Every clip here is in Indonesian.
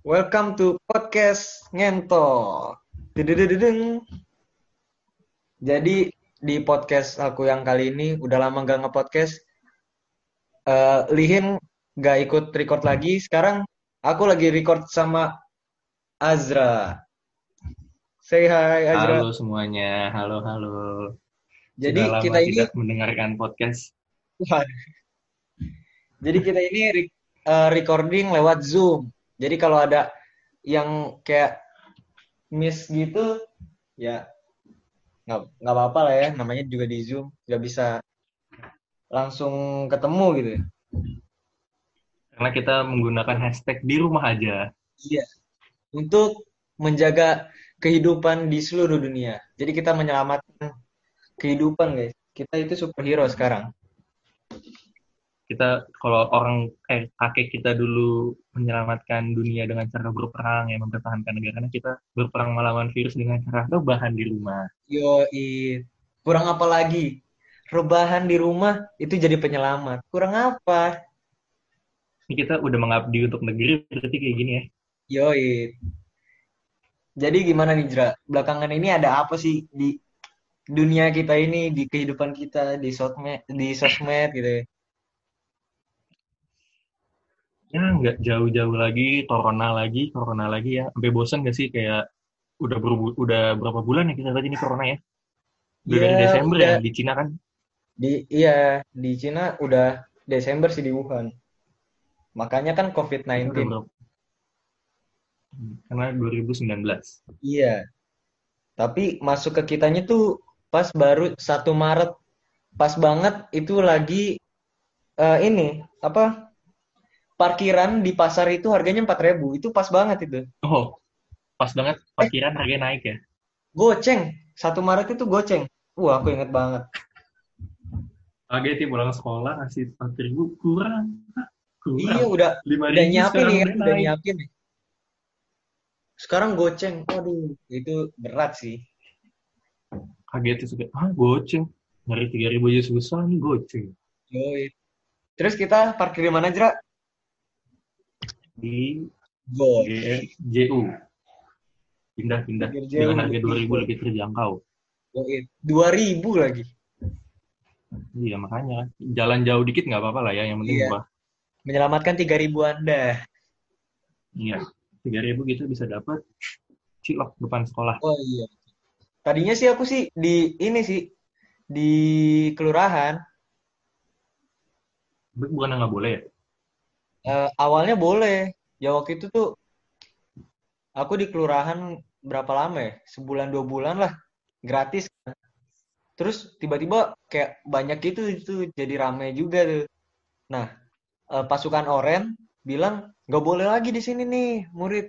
Welcome to podcast Ngento. Dedededeng. Jadi di podcast aku yang kali ini udah lama gak nge-podcast. Eh, Lihin gak ikut record lagi. Sekarang aku lagi record sama Azra. Say hi Azra. Halo semuanya, halo halo. Jadi Sudah lama kita ini tidak mendengarkan podcast. jadi kita ini eh, recording lewat Zoom. Jadi kalau ada yang kayak miss gitu ya nggak nggak apa-apa lah ya. Namanya juga di Zoom nggak bisa langsung ketemu gitu. Karena kita menggunakan hashtag di rumah aja. iya. Untuk menjaga kehidupan di seluruh dunia. Jadi kita menyelamatkan kehidupan guys. Kita itu superhero sekarang Kita kalau orang eh, kakek kita dulu menyelamatkan dunia dengan cara berperang ya mempertahankan negaranya, kita berperang melawan virus dengan cara rebahan di rumah. yo kurang apa lagi rebahan di rumah itu jadi penyelamat kurang apa Ini kita udah mengabdi untuk negeri berarti kayak gini ya. Yoi. Jadi gimana nih Jra? Belakangan ini ada apa sih di dunia kita ini, di kehidupan kita, di sosmed, di sosmed gitu ya? Ya nggak jauh-jauh lagi, corona lagi, corona lagi ya. Sampai bosan gak sih kayak udah berbu- udah berapa bulan ya kita lihat ini corona ya? Udah dari Iya, Desember udah ya di Cina kan? di iya di Cina udah Desember sih di Wuhan. Makanya kan Kita udah COVID-19. berapa? Karena 2019. Iya. Tapi masuk ke kitanya tuh pas baru satu Maret. Pas banget itu lagi eh, ini apa? Parkiran di pasar itu harganya 4.000. Itu pas banget itu. Oh, pas banget Eh, parkiran harganya naik ya. Goceng. Satu Maret itu goceng. Wah, aku inget banget. Kaget ya pulang sekolah ngasih 4 ribu kurang, Iya, kurang. udah 5 udah ribu nyiapin sekarang nih kan, udah udah naik. nyiapin nih. Sekarang goceng. Waduh, itu berat sih. Kaget ya suka, ah goceng. Dari 3 ribu aja susah nih goceng. Yoi. Terus kita parkir di mana, Jra? Di Go. G- JU. Pindah-pindah. Dengan harga lebih 2 ribu go. lebih terjangkau. Yoi. 2000 lagi. Iya makanya. Jalan jauh dikit nggak apa-apa lah ya. Yang penting Iya. murah. Menyelamatkan 3000 Anda. Iya. 3 ribu gitu bisa dapat cilok depan sekolah. Oh iya. Tadinya sih aku sih di ini sih di kelurahan. Bukan nggak boleh ya? Eh, awalnya boleh. Ya waktu itu tuh aku di kelurahan berapa lama ya? Sebulan dua bulan lah. Gratis. Terus tiba-tiba kayak banyak itu itu jadi rame juga tuh. Nah, eh, pasukan Oren bilang nggak boleh lagi di sini nih murid.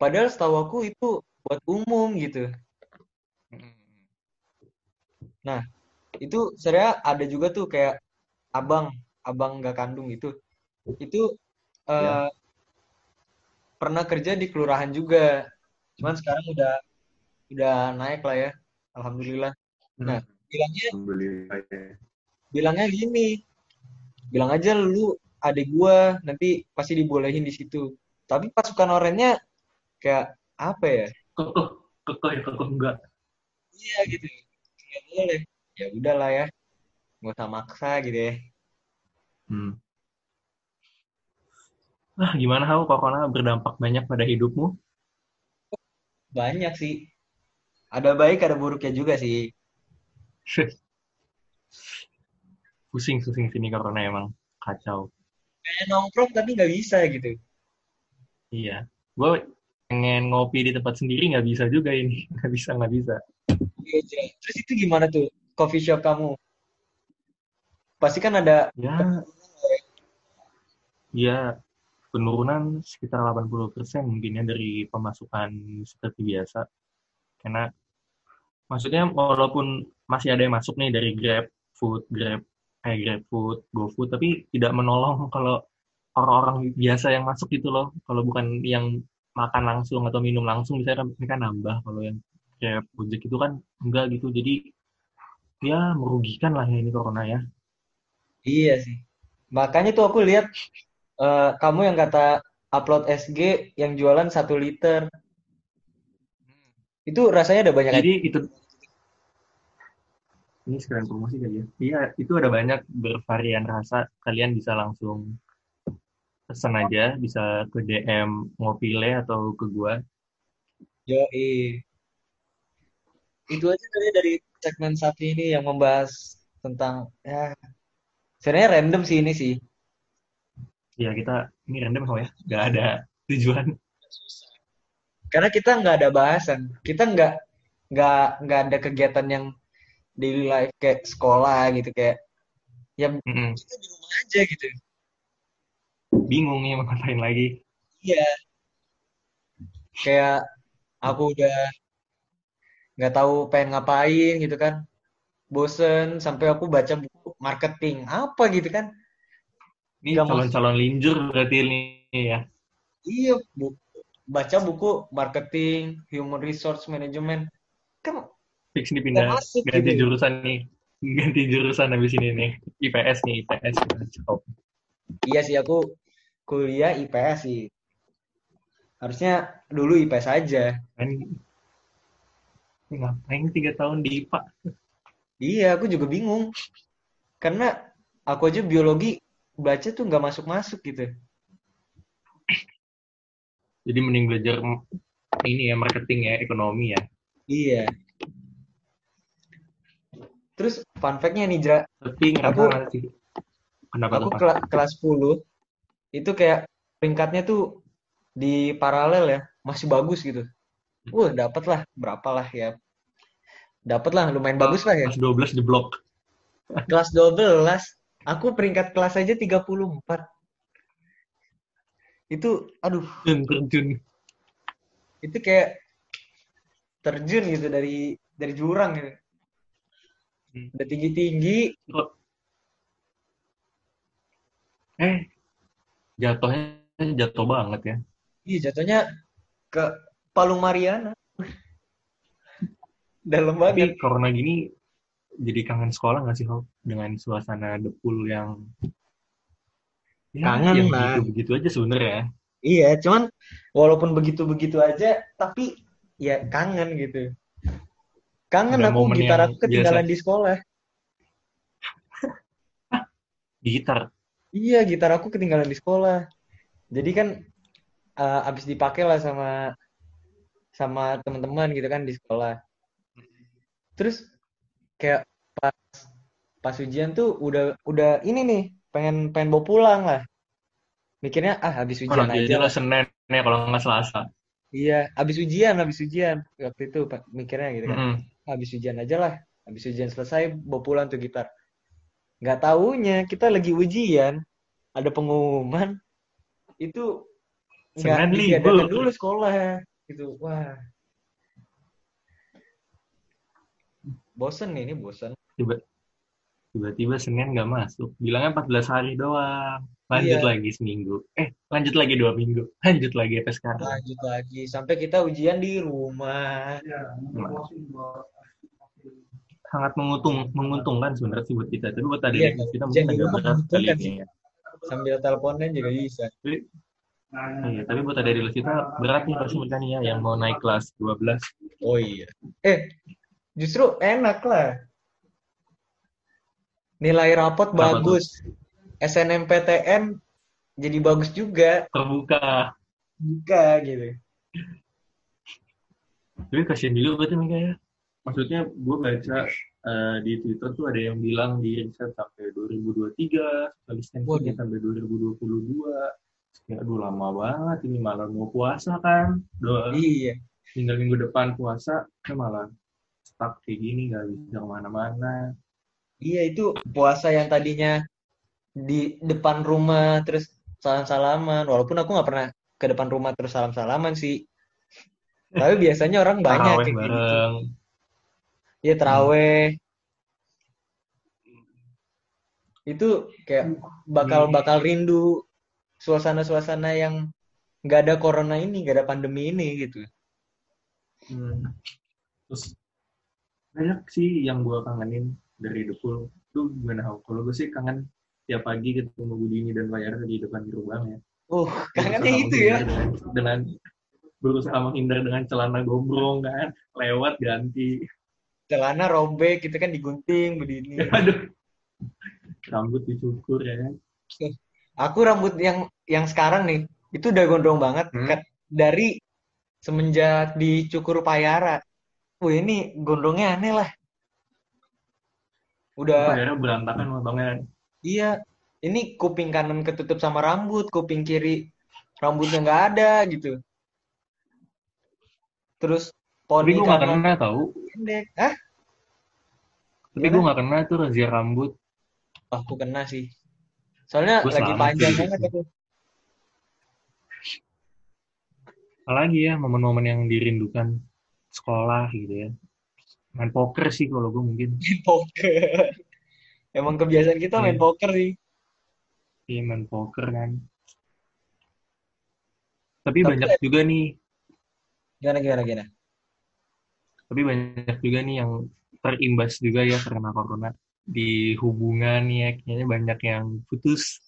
Padahal setahu aku itu buat umum gitu. Nah, itu sebenarnya ada juga tuh kayak abang, abang nggak kandung itu. Itu Ya. eh, pernah kerja di kelurahan juga. Cuman sekarang udah udah naik lah ya. Alhamdulillah. Nah, Hmm. bilangnya Alhamdulillah. ya. bilangnya gini, bilang aja lu adik gua nanti pasti dibolehin di situ. Tapi pasukan orennya kayak apa ya? Kekeh, kekeh ya kekeh enggak. Iya gitu. Nggak boleh. Ya udahlah ya, nggak usah maksa gitu ya. Hmm. Ah, gimana Hau, corona berdampak banyak pada hidupmu? Banyak sih. Ada baik, ada buruknya juga sih. Pusing, pusing sini corona emang kacau. Kayak nongkrong tapi nggak bisa gitu. Iya. Gue pengen ngopi di tempat sendiri nggak bisa juga ini. Nggak bisa, nggak bisa. Iya, Jel. Terus itu gimana tuh coffee shop kamu? Pasti kan ada Ya, ya penurunan sekitar 80% mungkin ya dari pemasukan seperti biasa. Karena maksudnya walaupun masih ada yang masuk nih dari Grab Food, Grab kayak Grab Food, GoFood, tapi tidak menolong kalau orang-orang biasa yang masuk gitu loh. Kalau bukan yang makan langsung atau minum langsung, misalnya mereka nambah. Kalau yang kayak Gojek itu kan enggak gitu. Jadi ya merugikan lah ini corona ya. Iya sih. Makanya tuh aku lihat eh, kamu yang kata upload SG yang jualan satu liter. Itu rasanya ada banyak Jadi itu ini sekalian promosi kali ya. Iya, itu ada banyak bervarian rasa. Kalian bisa langsung pesan aja, bisa ke DM Ngopile atau ke gua. Yoi. Itu aja kali ya dari segmen satu ini yang membahas tentang ya sebenarnya random sih ini sih. Ya kita ini random kok ya, nggak ada tujuan. Karena kita nggak ada bahasan, kita nggak nggak nggak ada kegiatan yang daily life kayak sekolah gitu kayak ya Mm-mm. kita di rumah aja gitu. Bingung nih mau ngapain lagi. Iya, kayak aku udah nggak tahu pengen ngapain gitu kan. Bosen sampai aku baca buku marketing apa gitu kan. Ini masuk. calon-calon linjur berarti ini ya. Iya, bu, baca buku marketing, human resource management. Kan Fix nih pindah masuk ganti gitu. jurusan nih. Ganti jurusan habis ini nih. IPS nih, IPS. Oh. Iya sih aku kuliah IPS sih. Harusnya dulu IPS aja. Kan ngapain tiga tahun di IPA? Iya, aku juga bingung. Karena aku aja biologi baca tuh nggak masuk-masuk gitu. Jadi mending belajar ini ya marketing ya, ekonomi ya. Iya. Terus fun fact-nya nih, Jra. Tapi Aku- nggak sih? Kenapa Aku kela- kelas 10 itu kayak peringkatnya tuh di paralel ya, masih bagus gitu. Wah, dapet lah, berapa lah ya. Dapet lah, lumayan bagus lah ya. Kelas 12 di blok. Kelas 12, aku peringkat kelas aja 34. Itu, aduh, terjun. itu kayak terjun gitu dari dari jurang gitu. Hmm. Udah tinggi-tinggi, Kok- Eh, jatuhnya jatuh banget ya. iya jatuhnya ke Palung Mariana. Dalam banget. Tapi corona gini jadi kangen sekolah nggak sih, Hop? Dengan suasana depul yang ya, Kangen yang lah. begitu-begitu aja sebenarnya. Iya, cuman walaupun begitu-begitu aja, tapi ya kangen gitu. Kangen Ada aku gitar aku ketinggalan biasa. di sekolah. Gitar. Iya, gitar aku ketinggalan di sekolah. Jadi kan eh, abis dipakai lah sama sama teman-teman gitu kan di sekolah. Terus kayak pas pas ujian tuh udah udah ini nih pengen pengen bawa pulang lah. Mikirnya ah habis Oh, ujian nanti aja lah Senin ya kalau nggak Selasa. Iya, habis ujian, habis ujian. Waktu itu mikirnya gitu kan. Mm-mm. Habis ujian aja lah. Habis ujian selesai, bawa pulang tuh gitar. Nggak taunya, kita lagi ujian. Ada pengumuman. Itu nggak dulu sekolah. Gitu, wah. Bosen nih, ini bosen. Tiba, tiba-tiba Senin nggak masuk. Bilangnya 14 hari doang. Lanjut Iya. lagi seminggu. Eh, lanjut lagi dua minggu. Lanjut lagi sampai sekarang. Lanjut lagi. Sampai kita ujian di rumah. Sangat menguntung, menguntungkan sebenarnya sih buat kita. Tapi buat tadi Iya, kita ujian mungkin agak berat kali ini sih. ya. Sambil teleponan juga bisa. Tapi, iya, tapi buat tadi kita berat nih pasti nih ya yang mau naik kelas 12. Oh iya. Eh, justru enak lah. Nilai rapot Apa tuh? bagus. SNMPTN jadi bagus juga. Terbuka. Buka gitu. Tapi kasihan juga berarti mereka ya. Maksudnya gue baca eh, di Twitter tuh ada yang bilang di riset sampai 2023, social Waduh. distancing sampai 2022. Ya, aduh lama banget ini malah mau puasa kan. Doa Iya. tinggal minggu depan puasa, ya malah stuck kayak gini nggak bisa ke mana-mana. Iya itu puasa yang tadinya di depan rumah terus salam-salaman. Walaupun aku nggak pernah ke depan rumah terus salam-salaman sih. Tapi biasanya orang banyak kayak gitu. Iya teraweh. Itu kayak bakal bakal rindu suasana-suasana yang nggak ada corona ini, nggak ada pandemi ini gitu. Hmm. Terus banyak sih yang gue kangenin dari Depul. Lu gimana Hau? Kalau gue sih kangen tiap pagi ketemu Budini dan Pak Yara di depan gerbang ya. Uh, kangennya itu ya. Dengan, dengan berusaha menghindar dengan celana gombrong kan, lewat ganti. Celana robek, kita kan digunting begini. Aduh, rambut dicukur ya kan. Aku rambut yang yang sekarang nih, itu udah gondrong banget. Hmm. Dari semenjak dicukur payara. Wih, ini gondrongnya aneh lah. Udah, Akhirnya berantakan motongnya. iya. Ini kuping kanan ketutup sama rambut, kuping kiri rambutnya nggak ada gitu. Terus Tapi poni gue gak kanan kena tau. pendek. Hah? Tapi gue gak kena tuh razia rambut. Oh, aku kena sih. Soalnya Gue lagi panjang sih. banget aku. Apalagi ya momen-momen yang dirindukan sekolah gitu ya. Main poker sih kalau gue mungkin. Main poker. Emang kebiasaan kita main Iya. poker sih. Iya main poker kan. Tapi Tapi banyak juga nih, gimana gimana gimana? tapi banyak juga nih yang terimbas juga ya karena corona di hubungan ya kayaknya banyak yang putus.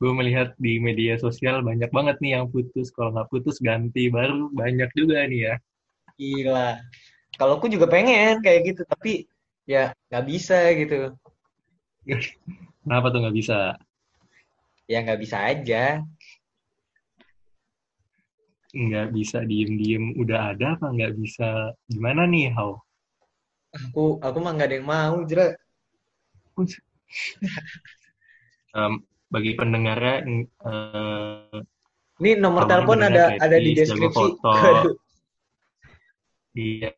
Gue melihat di media sosial banyak banget nih yang putus. Kalau nggak putus ganti baru banyak juga nih ya. Gila. Kalau aku juga pengen kayak gitu, tapi ya nggak bisa gitu. Kenapa tuh nggak bisa? Ya nggak bisa aja. Nggak bisa diem-diem udah ada apa nggak bisa gimana nih how? Aku aku mah nggak ada yang mau, Jera. Em, bagi pendengarnya eh, Ini nomor telepon ada ada di deskripsi. foto. Iya.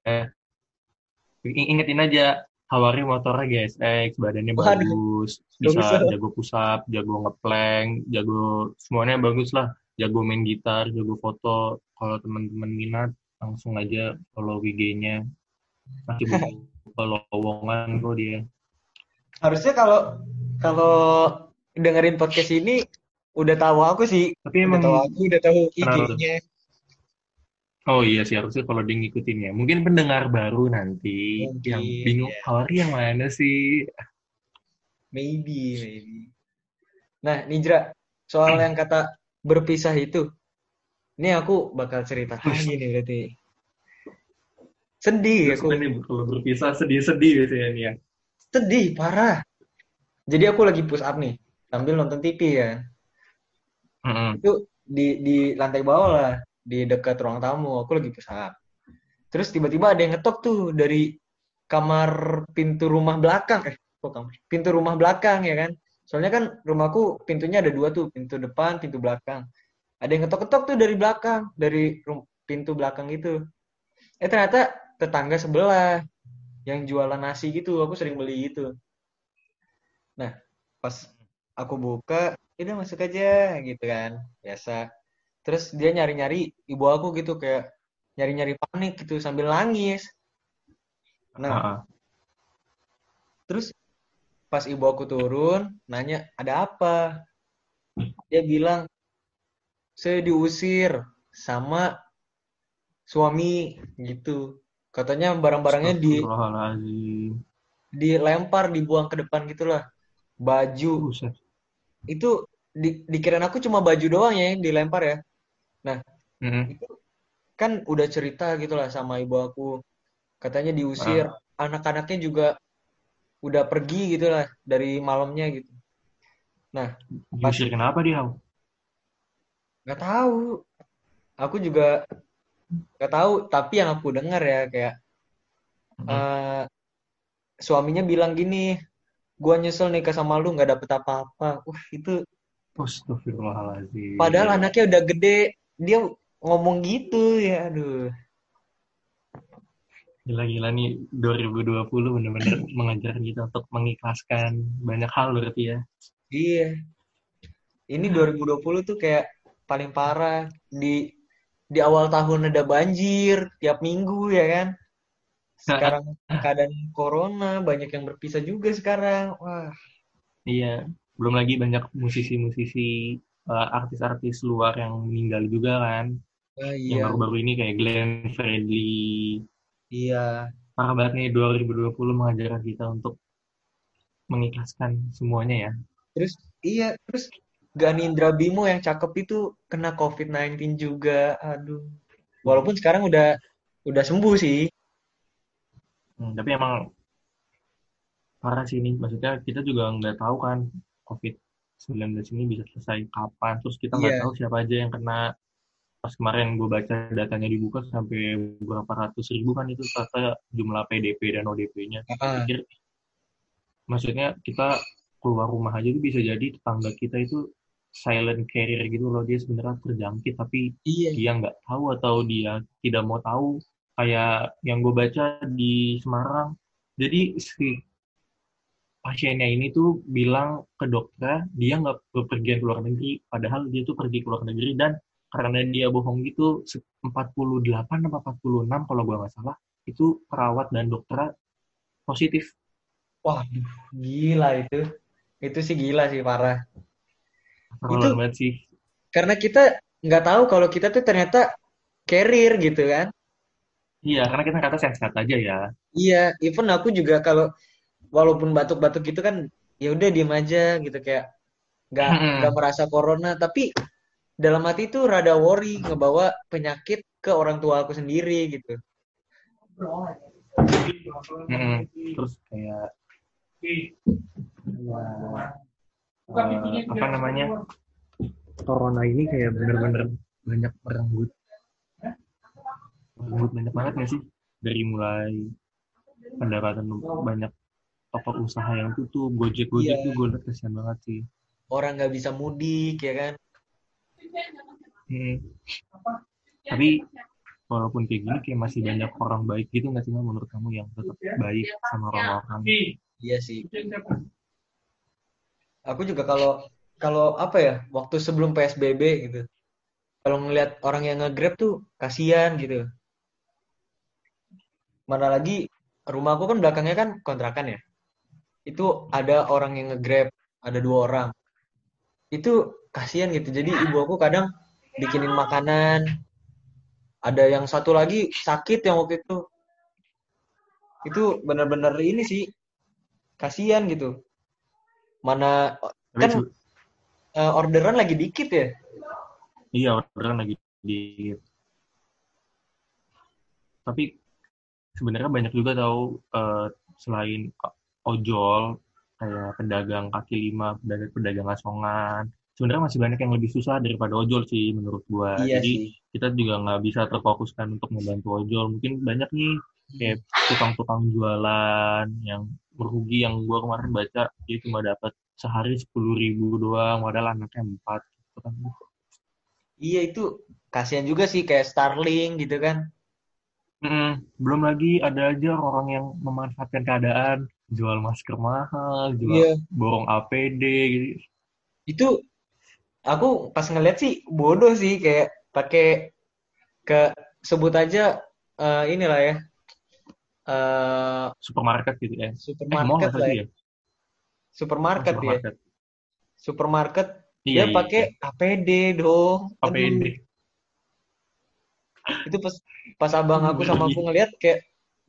Ingetin aja, Hawari motornya GSX, badannya Waduh. bagus, bisa Bagus. jago push up, jago ngeplank, jago semuanya bagus lah. Jago main gitar, jago foto. Kalau teman-teman minat, langsung aja follow WG-nya. Masih buka lowongan kok dia. Harusnya kalau kalau dengerin podcast ini udah tahu aku sih. Tapi Udah emang, tahu aku, udah tahu? IG-nya. Oh iya sih harusnya kalau dia ngikutin ya. Mungkin pendengar baru nanti Mungkin, yang bingung, ya. Hawari yang mana sih? Maybe, maybe. Nah, Nijra, soal yang kata berpisah itu, ini aku bakal cerita lagi nih berarti. Sedih Terus aku, nih kalau berpisah sedih-sedih biasanya nih ya. sedih parah. Jadi aku lagi push up nih, sambil nonton TV ya. Mm-mm. Itu di di lantai bawah lah, di dekat ruang tamu, aku lagi push up. Terus tiba-tiba ada yang ngetok tuh dari kamar pintu rumah belakang, eh kok kamar? Pintu rumah belakang ya kan? Soalnya kan rumahku pintunya ada dua tuh, pintu depan, pintu belakang. Ada yang ngetok-ketok tuh dari belakang, dari pintu belakang itu. Eh ternyata tetangga sebelah yang jualan nasi gitu, aku sering beli itu. Nah, pas aku buka, "Ya udah masuk aja gitu kan, biasa. Terus dia nyari-nyari ibu aku gitu kayak nyari-nyari panik gitu sambil nangis. Nah, Ah, terus pas ibu aku turun, nanya ada apa? Dia bilang saya diusir sama suami gitu. Katanya barang-barangnya di dilempar, dibuang ke depan gitulah. Baju Buset. itu di, dikirain aku cuma baju doang ya yang dilempar ya. Mm-mm. Kan udah cerita gitu lah sama ibu aku. Katanya diusir, anak-anaknya juga udah pergi gitu lah dari malamnya gitu. Diusir kenapa dia? Nggak tahu. Aku juga nggak tahu, tapi yang aku dengar ya kayak Mm-mm. eh, suaminya bilang gini, gua nyesel nikah sama lu nggak dapet apa-apa. Wah, itu Astagfirullahaladzim. padahal anaknya udah gede, dia ngomong gitu ya, aduh. Gila-gila nih 2020 bener-bener mengajar kita untuk mengikhlaskan banyak hal berarti ya. Iya. Ini 2020 tuh kayak paling parah di di awal tahun ada banjir tiap minggu ya kan. Sekarang keadaan corona banyak yang berpisah juga sekarang. Wah, Iya. Belum lagi banyak musisi-musisi, eh, artis-artis luar yang meninggal juga kan. Yang iya. baru-baru ini kayak Glenn Fredly. Iya. Parah banget nih 2020 mengajarkan kita untuk mengikhlaskan semuanya ya. Terus iya, terus Gani Indra Bimo yang cakep itu kena COVID-19 juga. Aduh. Walaupun sekarang udah udah sembuh sih. Hmm, tapi emang parah sih ini. Maksudnya kita juga nggak tahu kan COVID-19 ini bisa selesai kapan. Terus kita nggak Iya. tahu siapa aja yang kena. Pas kemarin gue baca datanya dibuka sampai berapa ratus ribu kan itu kata jumlah PDP dan ODP-nya. Ah, Pikir, maksudnya kita keluar rumah aja tuh bisa jadi tetangga kita itu silent carrier gitu loh. Dia sebenarnya terjangkit tapi iya. dia nggak tahu atau dia tidak mau tahu kayak yang gue baca di Semarang jadi si pasiennya ini tuh bilang ke dokter dia nggak bepergian ke luar negeri padahal dia tuh pergi ke luar negeri dan karena dia bohong gitu se- 48 apa 46 kalau gue nggak salah itu perawat dan dokter positif Waduh, gila itu. Itu sih gila sih parah. terlalu Itu- banget sih Karena kita nggak tahu kalau kita tuh ternyata carrier gitu kan. iya karena kita kata sehat aja ya Iya, even aku juga kalau walaupun batuk-batuk gitu kan ya udah diem aja gitu kayak nggak nggak merasa corona. Tapi dalam hati itu rada worry ngebawa penyakit ke orang tua aku sendiri gitu. Mm-mm. terus kayak ya, eh, apa namanya? Corona ini kayak bener-bener banyak merenggut. Merenggut banyak banget nggak sih? Dari mulai pendapatan banyak toko usaha yang tutup gojek gojek Iya. tuh gue liat kasihan banget sih Orang nggak bisa mudik ya kan. Mm. tapi walaupun kayak gini kayak masih banyak orang baik gitu nggak sih menurut kamu yang tetap baik sama orang-orang Iya sih. Aku juga kalau kalau apa ya waktu sebelum PSBB gitu. Kalau ngelihat orang yang nge-Grab tuh kasihan gitu. Mana lagi rumahku kan belakangnya kan kontrakan ya. Itu ada orang yang nge-Grab, ada dua orang. Itu kasihan gitu. Jadi ibu aku kadang bikinin makanan. Ada yang satu lagi sakit yang waktu itu. Itu benar-benar ini sih kasihan gitu. Mana kan eh, orderan lagi dikit ya. iya orderan lagi di tapi sebenarnya banyak juga tahu eh, selain ojol kayak pedagang kaki lima pedagang pedagang asongan. Sebenarnya masih banyak yang lebih susah daripada ojol sih menurut gua. Iya jadi sih. kita juga nggak bisa terfokuskan untuk membantu ojol. Mungkin banyak nih kayak tukang-tukang jualan yang merugi yang gua kemarin baca dia cuma dapat sehari sepuluh ribu doang padahal anaknya empat gitu kan. Iya itu kasihan juga sih kayak Starling gitu kan. Mm, belum lagi ada aja orang yang memanfaatkan keadaan jual masker mahal jual Iya. borong APD gitu Itu aku pas ngeliat sih bodoh sih kayak pakai ke sebut aja eh, inilah ya eh supermarket gitu ya eh supermarket nggak lah ya. ya Oh, Supermarket ya. supermarket Supermarket iya dia iya pakai APD dong. Aduh, APD itu pas pas abang aku sama aku ngeliat kayak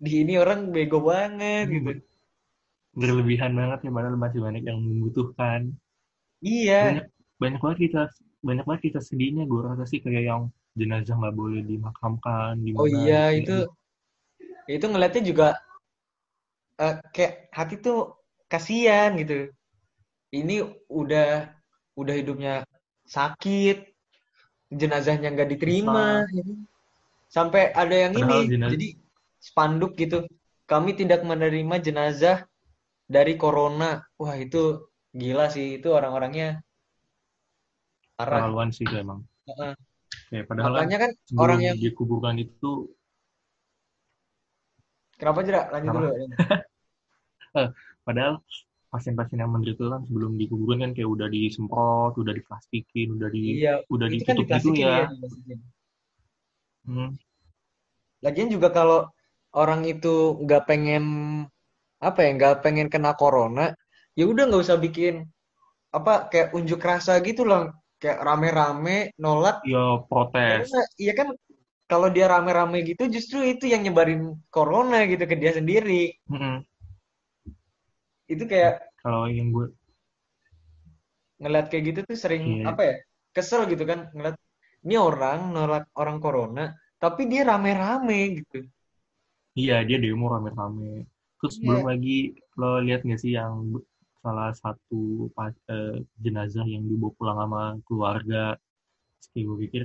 di ini orang bego banget gitu. Berlebihan banget ya padahal masih banyak yang membutuhkan Iya. banyak banyak banget kita banyak banget kita sedihnya gue rasa sih kayak yang jenazah nggak boleh dimakamkan di Oh iya gitu. itu itu ngeliatnya juga eh, kayak hati tuh kasihan gitu. Ini udah udah hidupnya sakit, jenazahnya nggak diterima, ya kan? Sampai ada yang Padahal ini, jenazah- jadi spanduk gitu. Kami tidak menerima jenazah dari corona. Wah itu gila sih, itu orang-orangnya parah. keterlaluan sih emang Heeh. kayak padahal kan Makanya kan sebelum orang yang dikuburkan itu kenapa Jera? Lanjut Kenapa? dulu. Padahal pasien-pasien yang menderita kan sebelum dikuburin kan kayak udah disemprot, udah diplastikin, udah di Iya, udah kan ditutup gitu diplastikin ya. ya. Hmm, Lagian juga kalau orang itu nggak pengen apa ya nggak pengen kena corona, ya udah nggak usah bikin apa kayak unjuk rasa gitu loh, kayak rame-rame nolak ya protes. Iya kan kalau dia rame-rame gitu justru itu yang nyebarin corona gitu ke dia sendiri. Mm-mm. Itu kayak Kalau yang gue ngeliat kayak gitu tuh sering Iya. apa ya kesel gitu kan ngeliat ini orang nolak orang corona tapi dia rame-rame gitu Iya, dia demo rame-rame. Terus Iya. belum lagi lo lihat nggak sih yang salah satu eh, jenazah yang dibawa pulang sama keluarga. Terus kayak gue pikir,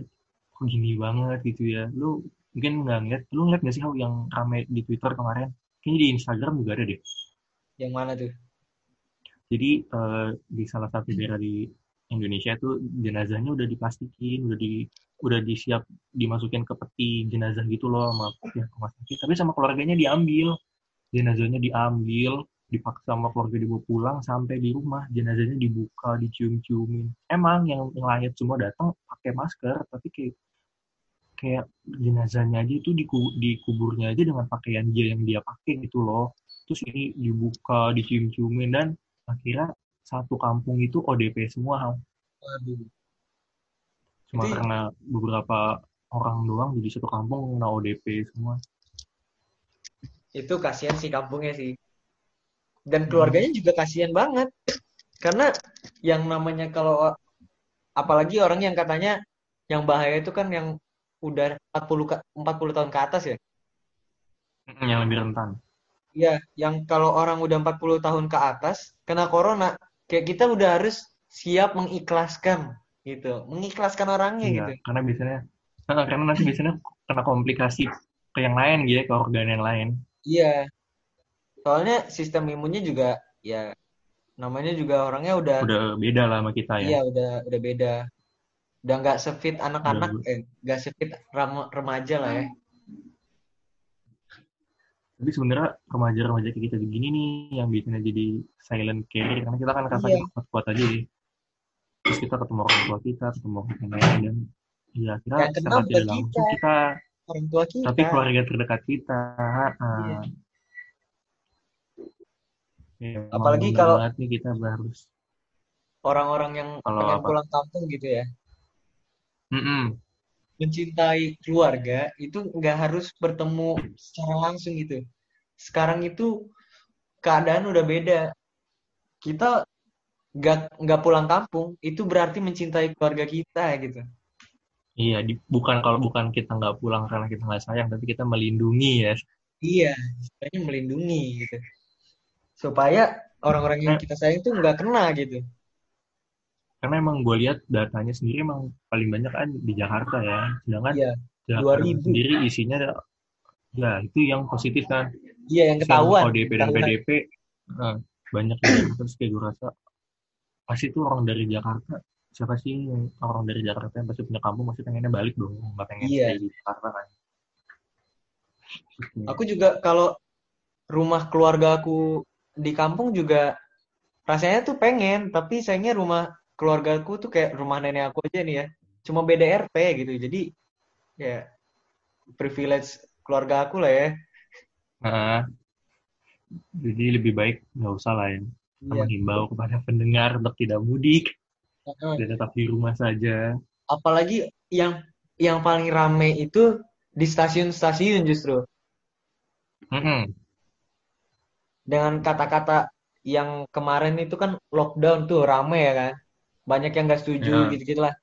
kok gini banget gitu ya. Lu mungkin nggak ngeliat, lu ngeliat nggak sih yang rame di Twitter kemarin? Kayaknya di Instagram juga ada deh. yang mana tuh Jadi eh, di salah satu daerah di Indonesia tuh jenazahnya udah diplastikin, udah di udah disiap dimasukin ke peti jenazah gitu loh sama pihak rumah sakit. Tapi sama keluarganya diambil, jenazahnya diambil, dipaksa sama keluarga dibawa pulang sampai di rumah jenazahnya dibuka, dicium-ciumin. Emang yang, lain semua datang pakai masker, tapi kayak kayak jenazahnya aja itu diku- dikuburnya aja dengan pakaian dia yang dia pakai gitu loh. Terus ini dibuka, dicium-ciumin dan akhirnya satu kampung itu ODP semua Hal. Waduh. cuma Itu- karena beberapa orang doang jadi satu kampung kena ODP semua itu kasihan sih kampungnya sih. Dan keluarganya juga kasihan banget. Karena yang namanya kalau apalagi orang yang katanya yang bahaya itu kan yang udah 40 ka- 40 tahun ke atas ya? Yang lebih rentan. Iya, yang kalau orang udah 40 tahun ke atas kena corona, kayak kita udah harus siap mengikhlaskan gitu, mengikhlaskan orangnya Iya, gitu. karena biasanya karena nanti biasanya kena komplikasi ke yang lain gitu ya, ke organ yang lain Iya. Soalnya sistem imunnya juga ya namanya juga orangnya udah udah beda lah sama kita ya iya udah udah beda. Udah nggak sefit anak-anak Udah- eh nggak sefit remaja lah ya. tapi sebenarnya remaja-remaja kayak kita begini nih yang biasanya jadi silent carrier karena kita kan ngerasa Iya. kita kuat-kuat aja deh terus kita ketemu orang tua kita ketemu orang lain dan ya akhirnya Yang kena secara bukan tidak langsung kita. Orang tua kita. tapi keluarga terdekat kita. Iya. Ya, Apalagi kalau- nih kita harus Orang-orang yang Kalau pengen apa? pulang kampung gitu ya. Mm-mm. mencintai keluarga itu nggak harus bertemu secara langsung gitu. Sekarang itu keadaan udah beda. Kita nggak nggak pulang kampung itu berarti mencintai keluarga kita gitu. Iya, di- bukan kalau bukan kita nggak pulang karena kita nggak sayang, tapi kita melindungi ya. Iya, istilahnya melindungi gitu. Supaya orang-orang yang kita sayang itu nggak kena gitu. Karena emang gue lihat datanya sendiri emang paling banyak kan di Jakarta ya. Sedangkan Iya, Jakarta 2000. sendiri isinya ada- ya itu yang positif kan. iya yang ketahuan. ODP dan Ketahuan. PDP nah, banyak Jakarta. Terus kayak gue rasa pasti tuh orang dari Jakarta siapa sih orang dari Jakarta yang pasti punya kampung pasti pengennya balik dong nggak pengen Iya. di Jakarta kan. Aku juga kalau rumah keluarga aku di kampung juga rasanya tuh pengen, tapi sayangnya rumah keluargaku tuh kayak rumah nenek aku aja nih ya. Cuma beda RT gitu. Jadi ya privilege keluarga aku lah ya. Nah, jadi lebih baik nggak usah lah ya. Kita Iya. menghimbau kepada pendengar untuk tidak mudik. Dan tetap di rumah saja. Apalagi yang yang paling rame itu di stasiun-stasiun justru Mm-mm. dengan kata-kata yang kemarin itu kan lockdown tuh rame ya kan. Banyak yang nggak setuju Ya. gitu-gitu lah.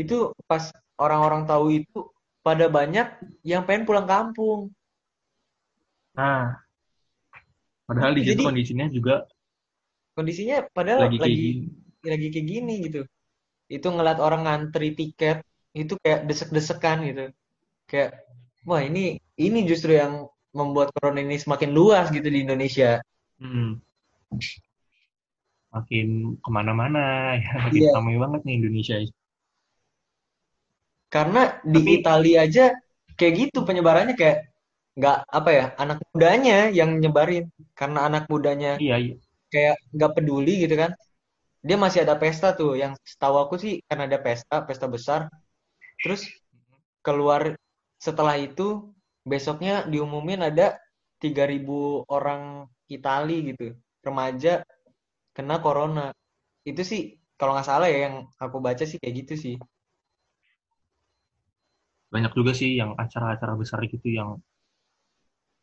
Itu pas orang-orang tahu itu pada banyak yang pengen pulang kampung. Nah, padahal di situ kondisinya juga Kondisinya padahal lagi lagi. Lagi kayak gini gitu. Itu ngeliat orang ngantri tiket itu kayak desek-desekan gitu. Kayak wah ini ini justru yang membuat corona ini semakin luas gitu di Indonesia. Hmm. Makin ke mana-mana, ya, makin Iya. ramai banget nih Indonesia. Karena di Tapi- Italia aja kayak gitu penyebarannya kayak nggak apa ya anak mudanya yang nyebarin karena anak mudanya Iya, iya. kayak nggak peduli gitu kan dia masih ada pesta tuh yang setahu aku sih karena ada pesta pesta besar terus keluar setelah itu besoknya diumumin ada 3000 orang Itali gitu remaja kena corona itu sih kalau nggak salah ya yang aku baca sih kayak gitu sih Banyak juga sih yang acara-acara besar gitu yang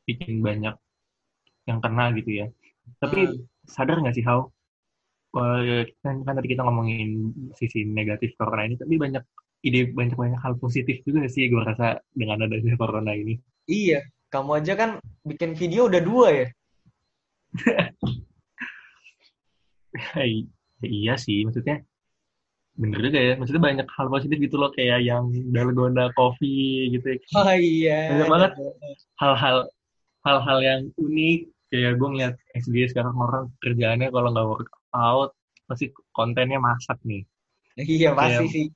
bikin banyak yang kena gitu ya. Tapi Hmm. sadar nggak sih, Hao? Kan, kan tadi kita ngomongin sisi negatif corona ini, tapi banyak ide banyak banyak hal positif juga sih gue rasa dengan adanya corona ini. Iya, kamu aja kan bikin video udah dua ya. iya sih, maksudnya bener juga ya. Maksudnya banyak hal positif gitu loh kayak yang dalgona coffee gitu. Ya. Oh iya. Banyak banget hal-hal hal-hal yang unik kayak gue ngeliat SG sekarang orang kerjaannya kalau nggak workout pasti kontennya masak nih. Iya pasti sih.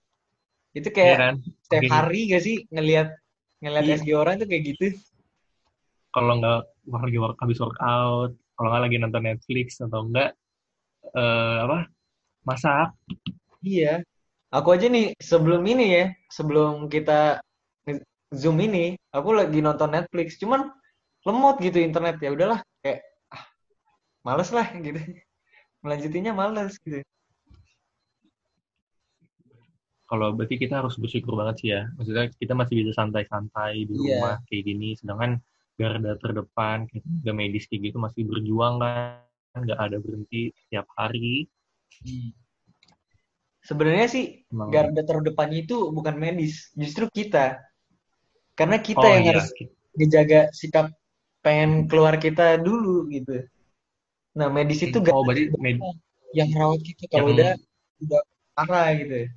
Itu kayak iya kan? setiap Mungkin, hari gak sih ngelihat ngelihat iya. SG orang tuh kayak gitu. Kalau nggak lagi work, habis workout, kalau nggak lagi nonton Netflix atau enggak uh, apa masak. Iya. Aku aja nih sebelum ini ya, sebelum kita Zoom ini, aku lagi nonton Netflix. Cuman lemot gitu internet ya udahlah kayak ah, males lah gitu melanjutinya males gitu kalau berarti kita harus bersyukur banget sih ya maksudnya kita masih bisa santai-santai di yeah. rumah kayak gini sedangkan garda terdepan kayak medis kayak gitu masih berjuang kan nggak ada berhenti setiap hari hmm. sebenarnya sih Emang. garda terdepannya itu bukan medis justru kita karena kita oh, yang iya. harus ngejaga sikap pengen keluar kita dulu gitu. Nah medis itu oh, berarti med yang rawat kita kalau yang... udah udah parah gitu.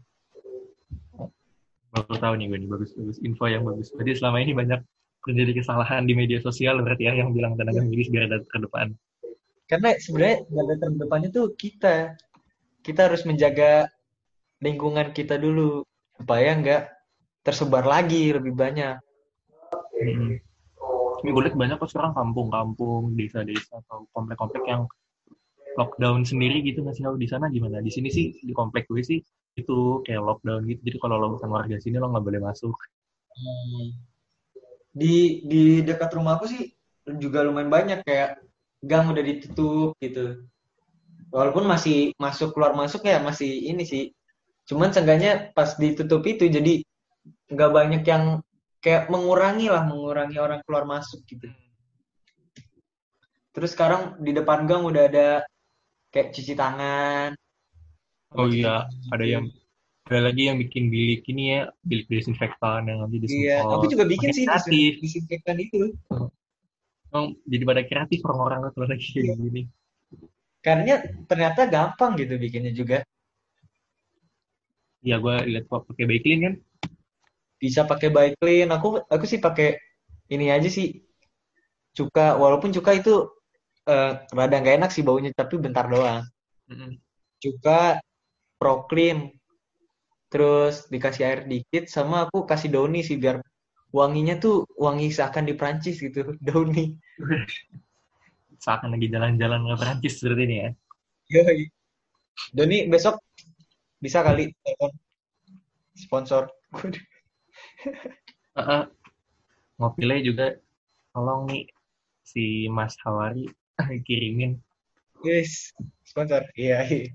Baru tahu nih gue nih bagus bagus info yang bagus. Berarti selama ini banyak terjadi kesalahan di media sosial berarti ya yang bilang tenaga medis biar ada ke depan. Karena sebenarnya garda terdepan itu kita. Kita harus menjaga lingkungan kita dulu supaya nggak tersebar lagi lebih banyak. Hmm ini gue lihat banyak kok sekarang kampung-kampung, desa-desa atau komplek-komplek yang lockdown sendiri gitu nggak sih di sana gimana? Di sini sih di komplek gue sih itu kayak lockdown gitu. Jadi kalau lo bukan warga sini lo nggak boleh masuk. Hmm. Di di dekat rumah aku sih juga lumayan banyak kayak gang udah ditutup gitu. Walaupun masih masuk keluar masuk ya masih ini sih. Cuman seenggaknya pas ditutup itu jadi nggak banyak yang kayak mengurangi lah mengurangi orang keluar masuk gitu. Terus sekarang di depan gang udah ada kayak cuci tangan. Oh iya ada yang ada lagi yang bikin bilik ini ya bilik desinfektan yang nanti disemprot iya aku juga bikin sih kreatif. disinfektan itu. Oh, jadi pada kreatif orang-orang kalau lagi kayak iya. gini. Karena ternyata gampang gitu bikinnya juga. Iya, gue lihat kok pakai Baiklin kan bisa pakai bike clean. Aku aku sih pakai ini aja sih. Cuka walaupun cuka itu uh, rada nggak enak sih baunya tapi bentar doang. Cuka clean. Terus dikasih air dikit sama aku kasih downy sih biar wanginya tuh wangi seakan di Prancis gitu downy seakan lagi jalan-jalan ke Prancis seperti ini ya. Yoi. Doni besok bisa kali sponsor uh, ngopile juga. Tolong nih si Mas Hawari kirimin. Yes. Sponsor iya, iya.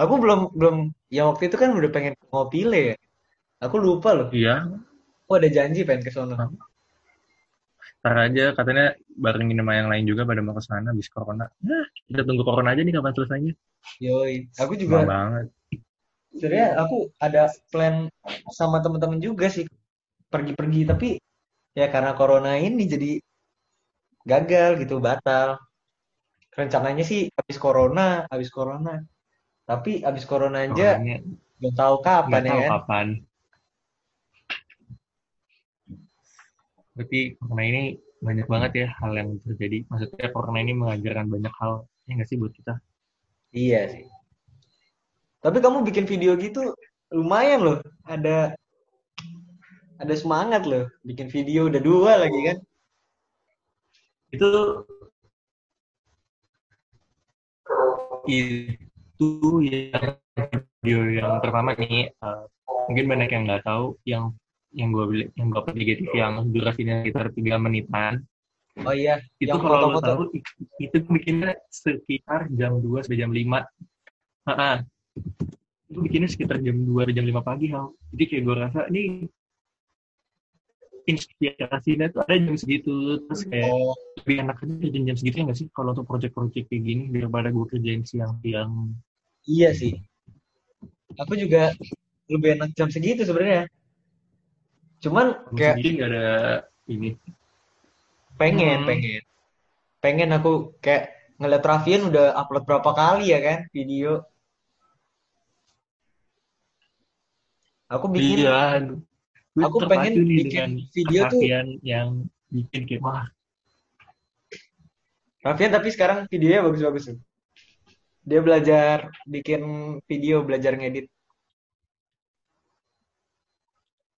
Aku belum belum. Ya waktu itu kan udah pengen ngopile. Ya aku lupa loh. Iya. Aku ada janji pengen ke sana Ntar aja. Katanya barengin sama yang lain juga pada mau ke sana habis corona. Nah, kita tunggu corona aja nih kapan selesainya. Yoi, aku juga. Banget sebenarnya aku ada plan sama teman-teman juga sih pergi-pergi tapi ya karena corona ini jadi gagal gitu batal. Rencananya sih habis corona habis corona. Tapi habis corona aja nggak tahu kapan ya tahu kan? kapan. Berarti corona ini banyak banget ya hal yang terjadi. Maksudnya corona ini mengajarkan banyak hal ya nggak sih buat kita? Iya sih tapi kamu bikin video gitu lumayan loh. Ada ada semangat loh bikin video udah dua lagi kan. Itu itu ya video yang pertama nih uh, mungkin banyak yang nggak tahu yang yang gue beli yang gue upload di yang durasinya sekitar tiga menitan oh iya itu kalau lo tahu itu bikinnya sekitar jam 2 sampai jam 5 uh itu bikinnya sekitar jam 2 jam 5 pagi hal jadi kayak gue rasa ini inspirasinya tuh ada jam segitu terus kayak Oh, lebih enak aja kerjain jam segitu ya nggak sih kalau untuk project-project kayak gini daripada gue kerjain siang-siang iya sih. Aku juga lebih enak jam segitu sebenarnya. Cuman jam kayak segitu nggak ada ini pengen, Hmm. pengen. Pengen aku kayak ngeliat Raffian udah upload berapa kali ya kan video. Aku bikin, iya aku pengen bikin video tuh yang bikin kayak wah. Raffian tapi sekarang videonya bagus-bagus tuh. Dia belajar bikin video, belajar ngedit.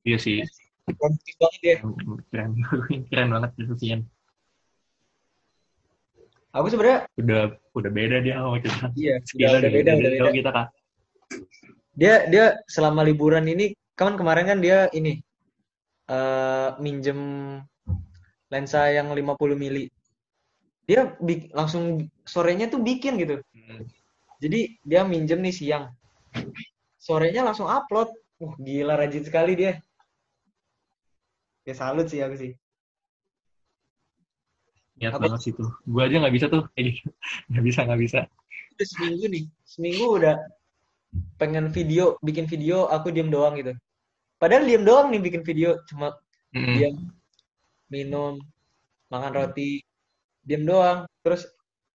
iya sih. Produktif banget dia. keren. Keren banget Raffian. Aku sebenarnya udah udah beda dia sama kita. Iya, udah, udah beda, udah beda. kita kak Dia dia selama liburan ini kan kemarin kan dia ini eh minjem lensa yang 50 mili. Dia bik- langsung sorenya tuh bikin gitu. Jadi dia minjem nih siang. Sorenya langsung upload. Wah, gila rajin sekali dia. Ya salut sih aku sih. niat Apa- banget sih tuh gue aja nggak bisa tuh kayak gitu nggak bisa nggak bisa Udah seminggu nih. Seminggu udah pengen video, bikin video, aku diem doang gitu. Padahal diem doang nih bikin video, cuma Mm-mm. diam, minum, makan roti, diem doang. Terus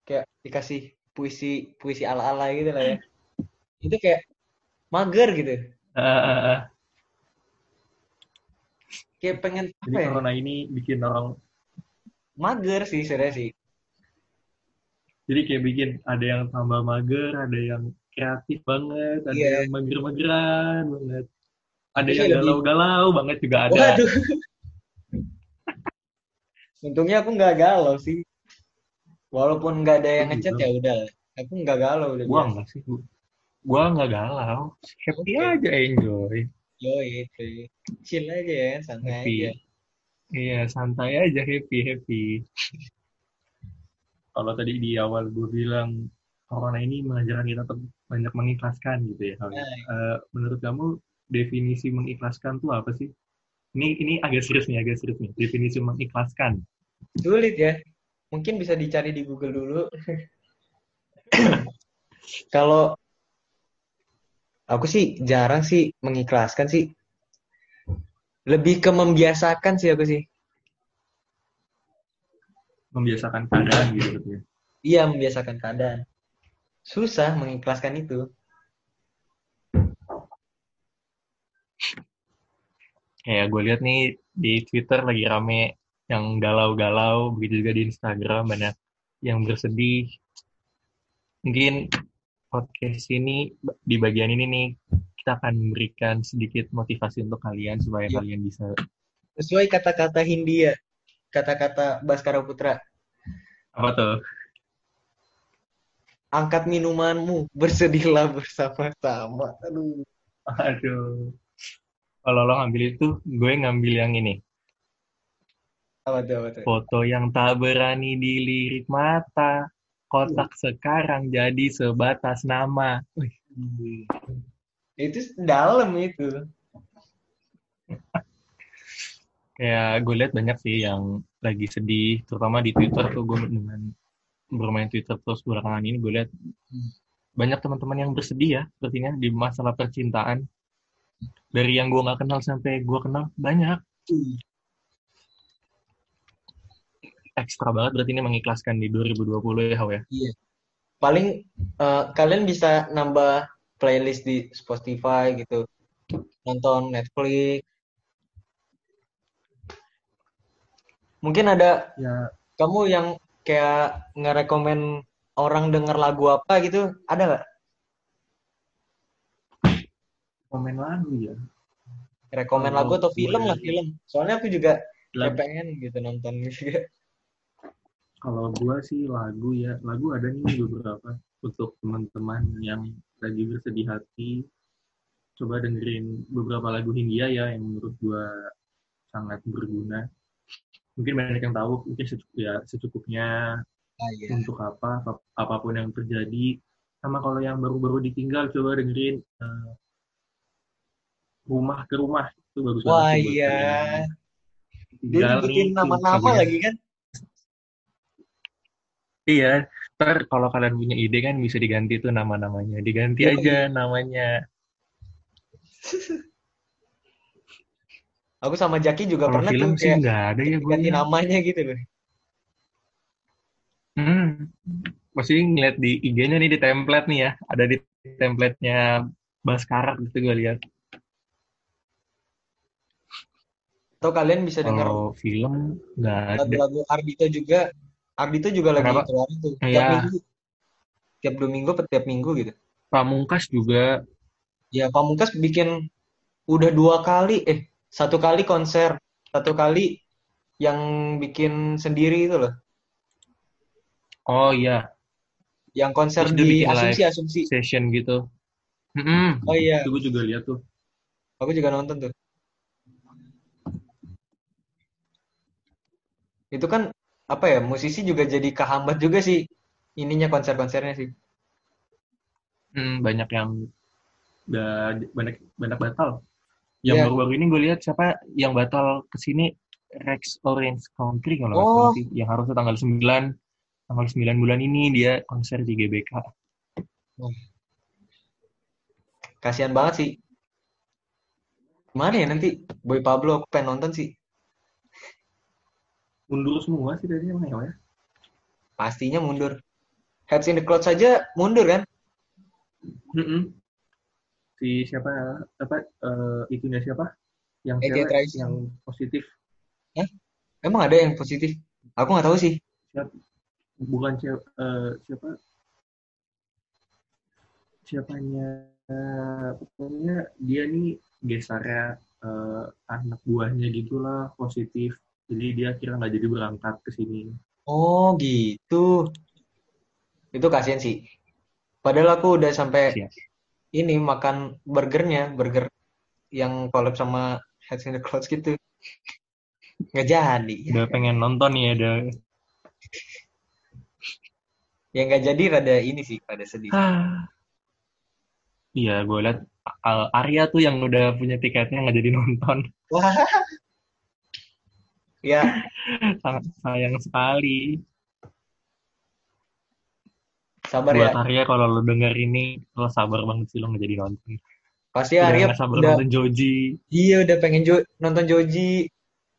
kayak dikasih puisi, puisi ala-ala gitu lah ya. Itu kayak mager gitu. Ah. Kayak pengen jadi apa ya? corona ini bikin orang Mager sih sebenarnya sih. jadi kayak bikin ada yang tambah mager ada yang kreatif banget ada Iya. yang mager-mageran banget ada Tapi yang galau-galau banget juga ada Waduh. Untungnya aku nggak galau sih. Walaupun nggak ada yang ngechat juga. ya udah. Aku nggak galau udah gua enggak sih gua, nggak galau happy Oke. aja enjoy Yoi, cuy. Chill aja ya, santai happy aja. iya santai aja happy happy kalau tadi di awal gue bilang corona ini mengajarkan kita untuk banyak mengikhlaskan gitu ya. Nah, Eh, menurut kamu definisi mengikhlaskan tuh apa sih ini ini agak serius nih agak serius nih definisi mengikhlaskan sulit ya. Mungkin bisa dicari di Google dulu. Kalau aku sih jarang sih mengikhlaskan sih. Lebih ke membiasakan sih aku sih. membiasakan keadaan gitu katanya. Iya, membiasakan keadaan. Susah mengikhlaskan itu. Kayak gue lihat nih di Twitter lagi rame yang galau-galau, begitu juga di Instagram banyak yang bersedih. Mungkin podcast ini di bagian ini nih kita akan memberikan sedikit motivasi untuk kalian supaya Iya. kalian bisa Sesuai kata-kata Hindia, kata-kata Baskara Putra. apa tuh? Angkat minumanmu, bersedihlah bersama-sama. Aduh. Aduh. Kalau lo ngambil itu, gue ngambil yang ini. Apa tuh, apa tuh? Foto yang tak berani dilirik mata. Kotak sekarang jadi sebatas nama. Wih, Itu dalam itu. kayak gue lihat banyak sih yang lagi sedih, terutama di Twitter tuh gue dengan bermain Twitter terus belakangan ini gue lihat banyak teman-teman yang bersedih ya sepertinya di masalah percintaan. Dari yang gue nggak kenal sampai gue kenal banyak. Ekstra banget berarti ini mengikhlaskan di 2020 ya, Hau ya. Iya. Paling eh, kalian bisa nambah playlist di Spotify gitu. Nonton Netflix. Mungkin ada Ya, kamu yang kayak ngerekomen orang denger lagu apa gitu, ada nggak? komen lagu ya. Rekomen Kalau lagu atau film lah film. Soalnya aku juga Lagu, pengen gitu nonton juga. kalau gue sih lagu ya, lagu ada nih beberapa untuk teman-teman yang lagi bersedih hati. Coba dengerin beberapa lagu Hindia ya yang menurut gue sangat berguna. Mungkin banyak yang tahu, mungkin ya, secukupnya Ah, iya. untuk apa, ap- apa pun yang terjadi. Sama kalau yang baru-baru ditinggal, coba dengerin eh, Rumah ke Rumah. Itu bagus Wah banget buat iya. Dia nih, nama-nama lagi kan. Iya, ntar kalau kalian punya ide kan bisa diganti tuh nama-namanya. Diganti Iya, aja namanya. Aku sama Jaki juga Kalau pernah film tuh sih nggak ada ya gue ganti ya. namanya gitu loh. Hmm. Pasti ngeliat di IG-nya nih di template nih ya. Ada di template-nya Baskara gitu gue lihat. Atau kalian bisa dengar Kalau film nggak ada. lagu-lagu Ardito juga. Ardito juga lagi Kenapa? keluarin tuh. Tiap Iya. minggu. Tiap dua minggu tiap minggu gitu. Pamungkas juga. Ya Pamungkas bikin udah dua kali, eh satu kali konser, satu kali yang bikin sendiri itu loh. Oh iya, Yang konser Terus di live Asumsi Asumsi. session gitu. Mm-mm. Oh iya, Itu gue juga lihat tuh. aku juga nonton tuh. Itu kan apa ya, musisi juga jadi kehambat juga sih ininya konser-konsernya sih. Hmm, banyak yang udah banyak banyak batal. Yang Iya. baru-baru ini gue lihat siapa yang batal ke sini Rex Orange Country kalau Oh. sih. Yang harusnya tanggal 9 tanggal 9 bulan ini dia konser di GBK. Kasihan banget sih. Gimana ya nanti Boy Pablo aku pengen nonton sih. Mundur semua sih tadi emang ya. Pastinya mundur. Heads in the Clouds saja mundur kan? Mm-mm. Si siapa apa eh, itunya siapa? Yang Ege cewek yang positif. Emang ada yang positif? Aku nggak tahu sih. Siapa? Bukan cewek eh, siapa? Siapanya eh, pokoknya dia nih gesarnya eh, anak buahnya gitulah positif. Jadi dia kira nggak jadi berangkat ke sini. Oh gitu. Itu kasihan sih. Padahal aku udah sampai Siap. Ini makan burgernya, burger yang collab sama Heads in the Clouds gitu. Nggak jadi. Udah pengen nonton nih ada. Yang nggak jadi rada ini sih, rada sedih. Iya, gue liat Al- Arya tuh yang udah punya tiketnya nggak jadi nonton. Wah. Ya, Sangat sayang sekali. Sabar Buat ya. Arya kalau lo denger ini, lo sabar banget sih lo nggak jadi nonton. Pasti Udah Arya sabar udah nonton Joji. iya udah pengen jo nonton Joji,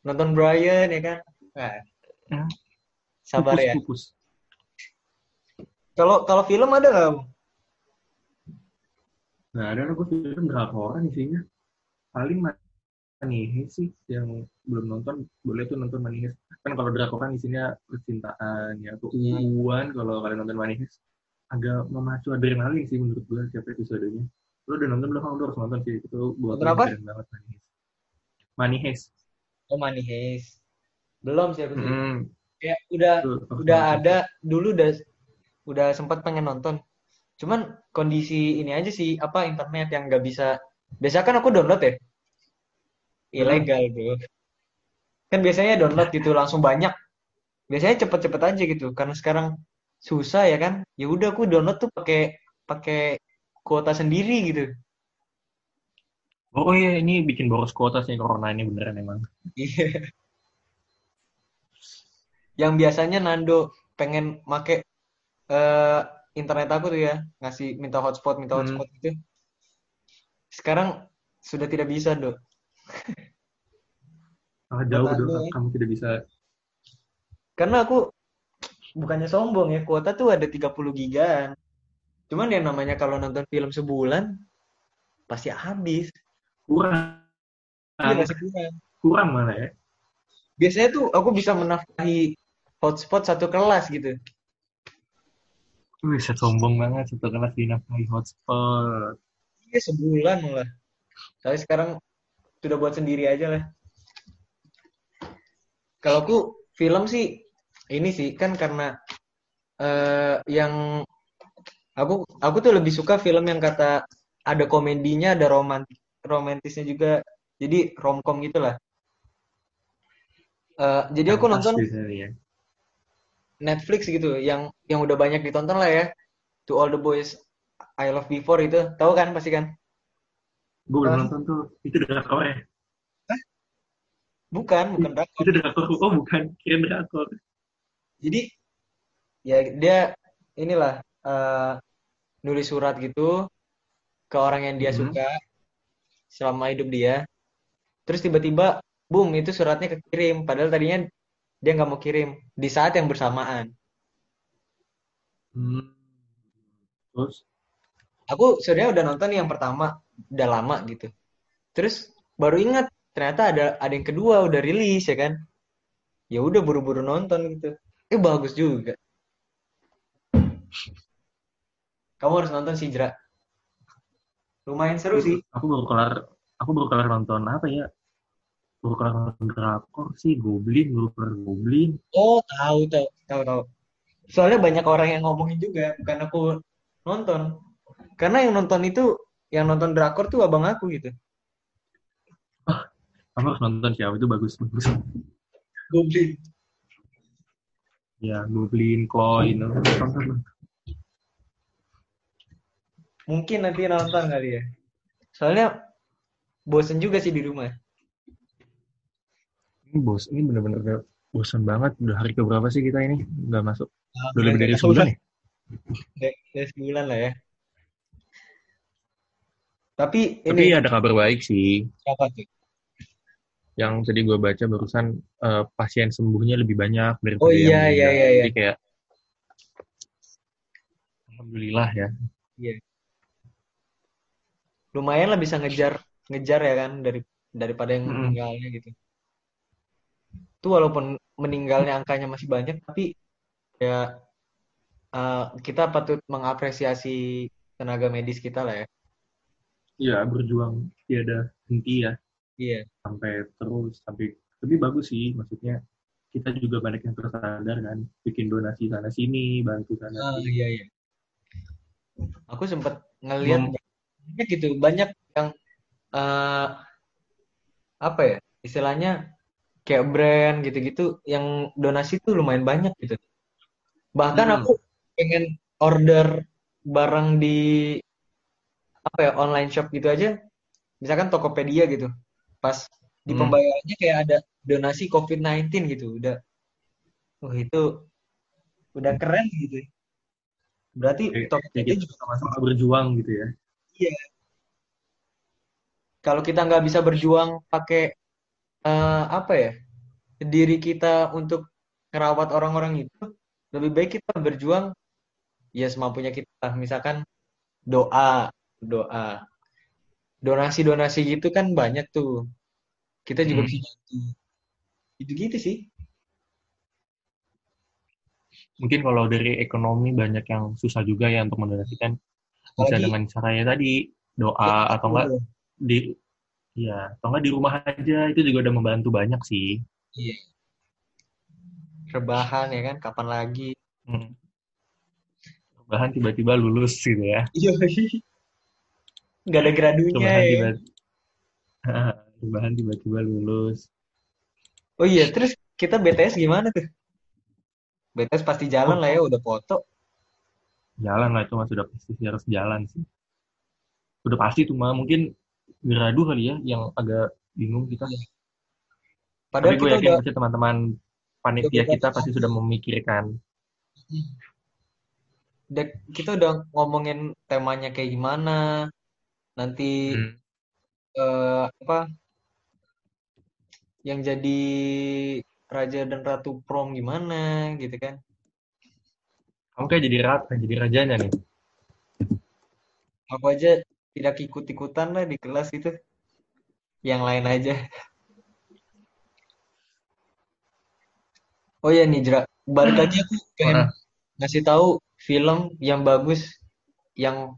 nonton Brian ya kan. Nah, sabar pupus, ya. pupus. Kalau kalau film ada nggak? Nah, ada gue film drakoran isinya. Paling Heist sih yang belum nonton, boleh tuh nonton Heist. Kan kalau drakoran isinya percintaan ya, tuh Hmm. uan kalau kalian nonton Heist. Agak memacu adrenalin sih menurut gue tiap episodenya. Lo udah nonton belum? Lo harus nonton sih. Itu buat Nonton apa? keren banget Money Heist. Money Heist. Oh Money Heist. Belum sih aku sih. Hmm, Ya udah tuh, udah nonton. ada dulu udah udah sempat pengen nonton. Cuman kondisi ini aja sih apa internet yang nggak bisa. Biasa kan aku download ya. Ilegal bro. Kan biasanya download gitu langsung banyak. Biasanya cepet-cepet aja gitu. Karena sekarang susah ya kan. Ya udah aku download tuh pakai pakai kuota sendiri gitu. Oh iya, ini bikin boros kuota sih corona ini beneran emang. Iya. Yang biasanya Nando pengen make eh, internet aku tuh ya, ngasih minta hotspot, minta Hmm. hotspot gitu. Sekarang sudah tidak bisa, Dok. Ah, jauh Anda ya. kamu tidak bisa. Karena aku bukannya sombong ya, kuota tuh ada 30 gigaan. Cuman yang namanya kalau nonton film sebulan pasti habis. Kurang. Iya, pasti kurang. Kurang malah ya. Biasanya tuh aku bisa menafkahi hotspot satu kelas gitu. Wih, saya sombong banget satu kelas dinafkahi hotspot. Iya, sebulan malah. Tapi sekarang sudah buat sendiri aja lah. Kalau aku film sih ini sih kan karena eh, yang aku aku tuh lebih suka film yang kata ada komedinya, ada romantis romantisnya juga. Jadi romcom gitu lah. Eh, jadi aku nonton ya. Netflix gitu, yang yang udah banyak ditonton lah ya. To All the Boys I Love Before itu, tahu kan pasti kan? Gue belum Ah. nonton tuh. Itu drakor ya? Bukan, bukan drakor. Itu drakor. Oh, bukan. Kira drakor. Jadi ya dia inilah uh, nulis surat gitu ke orang yang dia Hmm. suka selama hidup dia. Terus tiba-tiba, boom, itu suratnya kekirim. Padahal tadinya dia nggak mau kirim di saat yang bersamaan. Hmm. Terus? Aku sebenarnya udah nonton yang pertama, udah lama gitu. Terus baru ingat ternyata ada ada yang kedua udah rilis ya kan. Ya udah buru-buru nonton gitu. Eh bagus juga. Kamu harus nonton sih, Jra. Lumayan seru sih. Aku baru kelar, aku baru kelar nonton apa ya? Baru kelar nonton drakor sih, Goblin, baru kelar Goblin. Oh, tahu, tahu, tahu, tahu. Soalnya banyak orang yang ngomongin juga, bukan aku nonton. Karena yang nonton itu, yang nonton drakor tuh abang aku gitu. Kamu harus nonton siapa itu bagus bagus. Goblin. Ya, Chloe, itu. Tonton. Mungkin nanti nonton kali ya. Soalnya bosen juga sih di rumah. Ini bos, ini bener-bener bosan banget. Udah hari keberapa sih kita ini? Nggak masuk. Nah, Udah lebih dari sebulan ya? Udah sebulan lah ya. Tapi Tapi ini ada kabar baik sih. apa tuh? Yang tadi gue baca barusan eh, pasien sembuhnya lebih banyak daripada Oh yang iya, iya, iya, iya. Jadi kayak Alhamdulillah ya. Lumayan lah bisa ngejar ngejar ya kan dari daripada yang meninggalnya gitu. Itu walaupun meninggalnya angkanya masih banyak, tapi ya eh, kita patut mengapresiasi tenaga medis kita lah ya. Iya, berjuang tiada henti ya. Iya. Sampai terus, sampai lebih bagus sih. Maksudnya kita juga banyak yang tersadar kan. Bikin donasi sana sini, bantu sana Ah, sini. iya iya. Aku sempat ngelihat banyak gitu, banyak yang eh, apa ya? Istilahnya kayak brand gitu-gitu yang donasi tuh lumayan banyak gitu. Bahkan Hmm. aku pengen order barang di apa ya online shop gitu aja, misalkan Tokopedia gitu. Pas di Hmm. pembayarannya kayak ada donasi COVID-19 gitu, udah, wah itu udah keren gitu. Berarti kayak Tokopedia kita juga sama-sama berjuang gitu ya. iya. Kalau kita nggak bisa berjuang pakai eh, apa ya diri kita untuk merawat orang-orang itu, lebih baik kita berjuang ya semampunya kita. Misalkan doa, doa, donasi-donasi gitu kan banyak tuh. Kita juga Hmm. bisa bantu. Gitu-gitu sih. Mungkin kalau dari ekonomi banyak yang susah juga ya untuk mendonasikan. Bisa Apalagi dengan caranya tadi doa atau enggak di ya atau enggak di rumah aja itu juga udah membantu banyak sih. Iya. Rebahan ya kan, kapan lagi? Hmm. Rebahan tiba-tiba lulus gitu ya. Iya. Nggak ada gradunya ya. tiba rebahan tiba-tiba lulus. Oh iya, terus kita BTS gimana tuh? BTS pasti jalan lah ya, udah foto. Jalan lah itu mah sudah pasti sih, harus jalan sih. Udah pasti tuh mah mungkin gradu kali ya yang agak bingung kita. Padahal Tapi gue kita yakin udah, pasti teman-teman panitia kita pasti sudah memikirkan. udah kita udah ngomongin temanya kayak gimana. Nanti Hmm. eh, apa yang jadi raja dan ratu prom gimana gitu kan. Kamu kayak jadi rat, jadi rajanya nih. Aku aja tidak ikut-ikutan lah di kelas itu. Yang lain aja. Oh iya nih, Jra. Balik lagi aku pengen ngasih tahu film yang bagus yang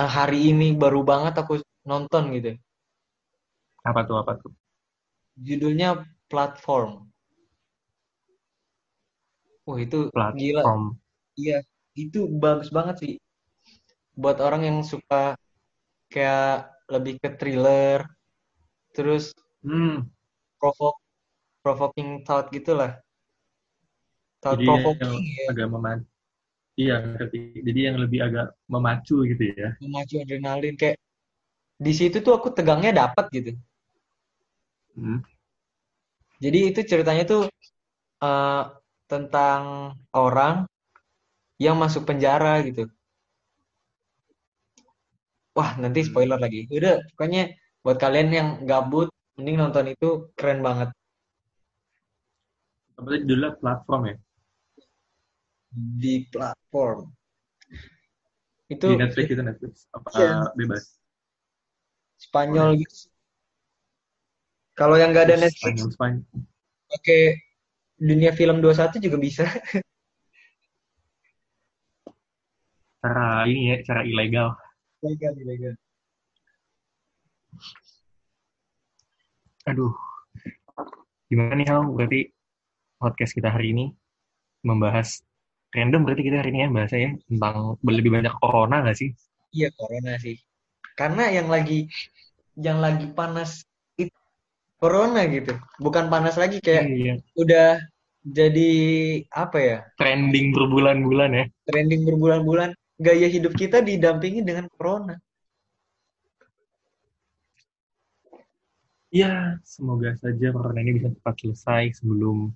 eh, hari ini baru banget aku nonton gitu. Apa tuh apa tuh? Judulnya Platform. Wah, itu gila. Platform. Iya, itu bagus banget sih. Buat orang yang suka kayak lebih ke thriller, terus Hmm. provoke, provoking thought gitulah. Thought Jadi provoking ya, agak memacu. Iya. Jadi yang lebih agak memacu gitu ya. memacu adrenalin kayak di situ tuh aku tegangnya dapat gitu. Hmm. Jadi itu ceritanya tuh eh, tentang orang yang masuk penjara gitu. Wah, nanti spoiler lagi. Udah, pokoknya buat kalian yang gabut, mending nonton itu keren banget. Apa tadi judulnya platform ya? Di platform. Itu Di Netflix itu Netflix. Apa Iya. bebas? Spanyol gitu. Kalau yang nggak ada Netflix, Spanyol, Spanyol. pakai dunia film 21 juga bisa. Cara ini ya, cara ilegal. Ilegal, ilegal. Aduh. Gimana nih, Hal? Berarti podcast kita hari ini membahas random berarti kita hari ini ya bahasanya tentang lebih banyak corona nggak sih? Iya, corona sih. Karena yang lagi yang lagi panas itu corona gitu. Bukan panas lagi kayak Iya. udah jadi apa ya? Trending berbulan-bulan ya. Trending berbulan-bulan. Gaya hidup kita didampingi dengan corona. Ya, semoga saja corona ini bisa cepat selesai sebelum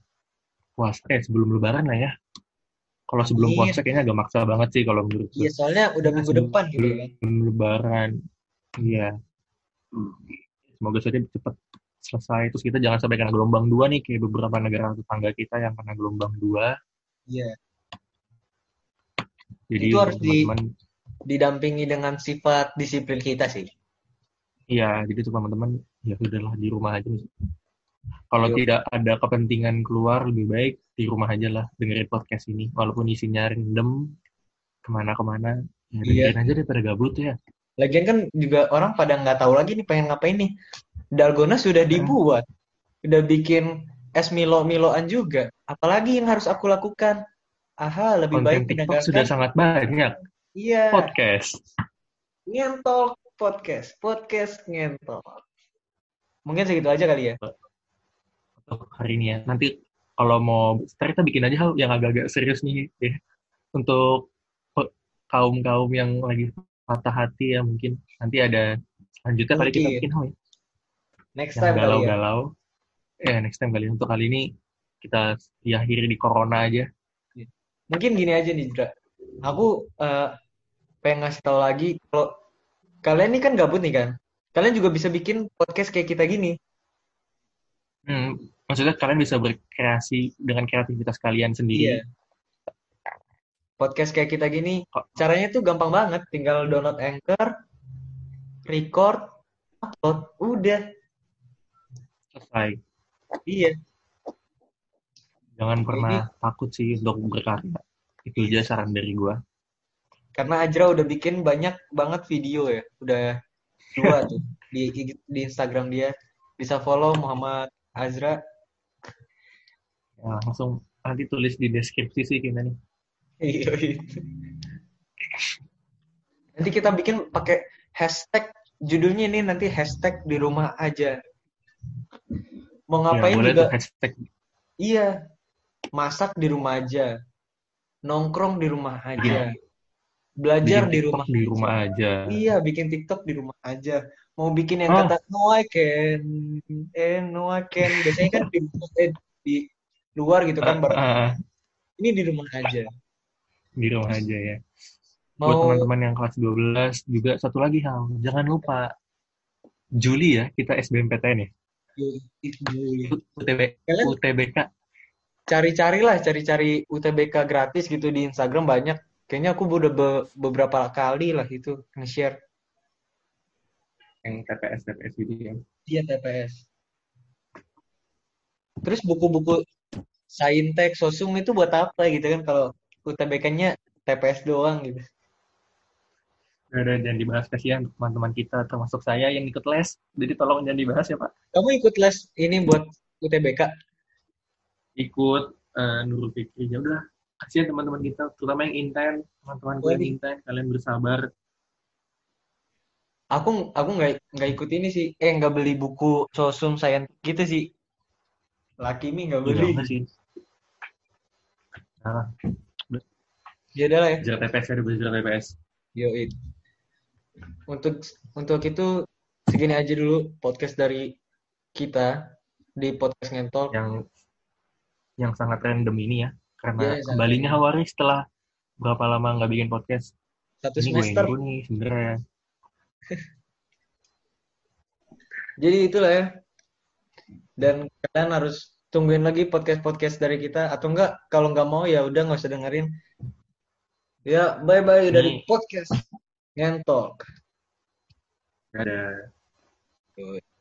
puasa, eh sebelum lebaran lah ya. Kalau sebelum Amin. puasa kayaknya agak maksa banget sih kalau menurutku. Iya, soalnya udah minggu depan gitu. Sebelum lebaran. Iya. Semoga saja cepat selesai. Terus kita jangan sampai kena gelombang dua nih, kayak beberapa negara tetangga kita yang kena gelombang dua. Iya. Jadi Itu harus di- teman-teman, Didampingi dengan sifat disiplin kita sih. iya, jadi tuh teman-teman, ya udahlah di rumah aja. Kalau Yo. tidak ada kepentingan keluar, lebih baik di rumah aja lah dengerin podcast ini. Walaupun isinya random, ke mana-kemana, ya Iya. dengerin aja daripada gabut ya. Lagian kan juga orang pada nggak tahu lagi nih pengen ngapain nih. Dalgona sudah dibuat. Udah bikin es Milo-Miloan juga. Apalagi yang harus aku lakukan? Aha, lebih Konten baik TikTok sudah mendengarkan. sangat banyak. Iya, Podcast. ngentol podcast. Podcast ngentol. Mungkin segitu aja kali ya. Untuk hari ini ya. Nanti kalau mau ntar kita bikin aja hal yang agak-agak serius nih ya. Untuk kaum-kaum yang lagi patah hati ya mungkin nanti ada selanjutnya kali kita bikin hal Next yang time ya. galau-galau. Eh next time kali untuk kali ini kita diakhiri di corona aja. Mungkin gini aja nih, Dra. Aku eh, pengen ngasih tahu lagi kalau kalian ini kan gabut nih kan. Kalian juga bisa bikin podcast kayak kita gini. Hmm, maksudnya kalian bisa berkreasi dengan kreativitas kalian sendiri. Iya. Podcast kayak kita gini, caranya tuh gampang banget. Tinggal download Anchor, record, upload, udah. Selesai. Iya. Jangan pernah takut sih untuk berkarya. Itu aja saran dari gua. Karena Ajra udah bikin banyak banget video ya. Udah dua tuh di di Instagram dia. Bisa follow Muhammad Azra. Ya, langsung nanti tulis di deskripsi sih kita nih. Iya, iya. Nanti kita bikin pakai hashtag judulnya ini nanti hashtag di rumah aja. Mau ngapain ya, boleh juga tuh hashtag iya. Masak di rumah aja. Nongkrong di rumah aja. Belajar bikin di rumah di rumah aja. Iya, bikin TikTok di rumah aja. Mau bikin yang Oh. kata no I can, eh no I can. Biasanya kan di, eh, di luar gitu kan, bareng. Ah, ah, Ini di rumah aja. di rumah aja ya. Buat Mau teman-teman yang kelas 12 juga satu lagi hal, jangan lupa Juli ya kita SBMPTN ya. Juli. UTB, Kalian UTBK. cari-carilah, cari-cari UTBK gratis gitu di Instagram banyak. Kayaknya aku udah be- beberapa kali lah itu nge-share. yang TPS TPS gitu ya. Iya, TPS. Terus buku-buku Saintek, Sosum itu buat apa gitu kan kalau UTBK-nya TPS doang gitu. Ada dan dibahas kasihan untuk teman-teman kita termasuk saya yang ikut les. Jadi tolong jangan dibahas ya Pak. Kamu ikut les ini buat UTBK? Ikut eh, Nurul Fikri ya udah kasihan teman-teman kita terutama yang inten teman-teman gue yang inten kalian bersabar Aku aku nggak nggak ikut ini sih. Eh nggak beli buku Sosum Saintek gitu sih. Laki mi nggak Udah beli. enggak sih nah Ya udah lah ya. belajar TPS ada belajar TPS Yoi. Untuk untuk itu segini aja dulu podcast dari kita. di podcast ngentol. yang yang sangat random ini ya karena Iya, sangat kembalinya. Hawari setelah berapa lama nggak bikin podcast Satu ini gue semester. dulu nih sebenarnya Jadi itulah ya. Dan kalian harus tungguin lagi podcast-podcast dari kita atau enggak kalau nggak mau ya udah nggak usah dengerin. Ya, bye-bye dari podcast Ngentok. ada Tuh.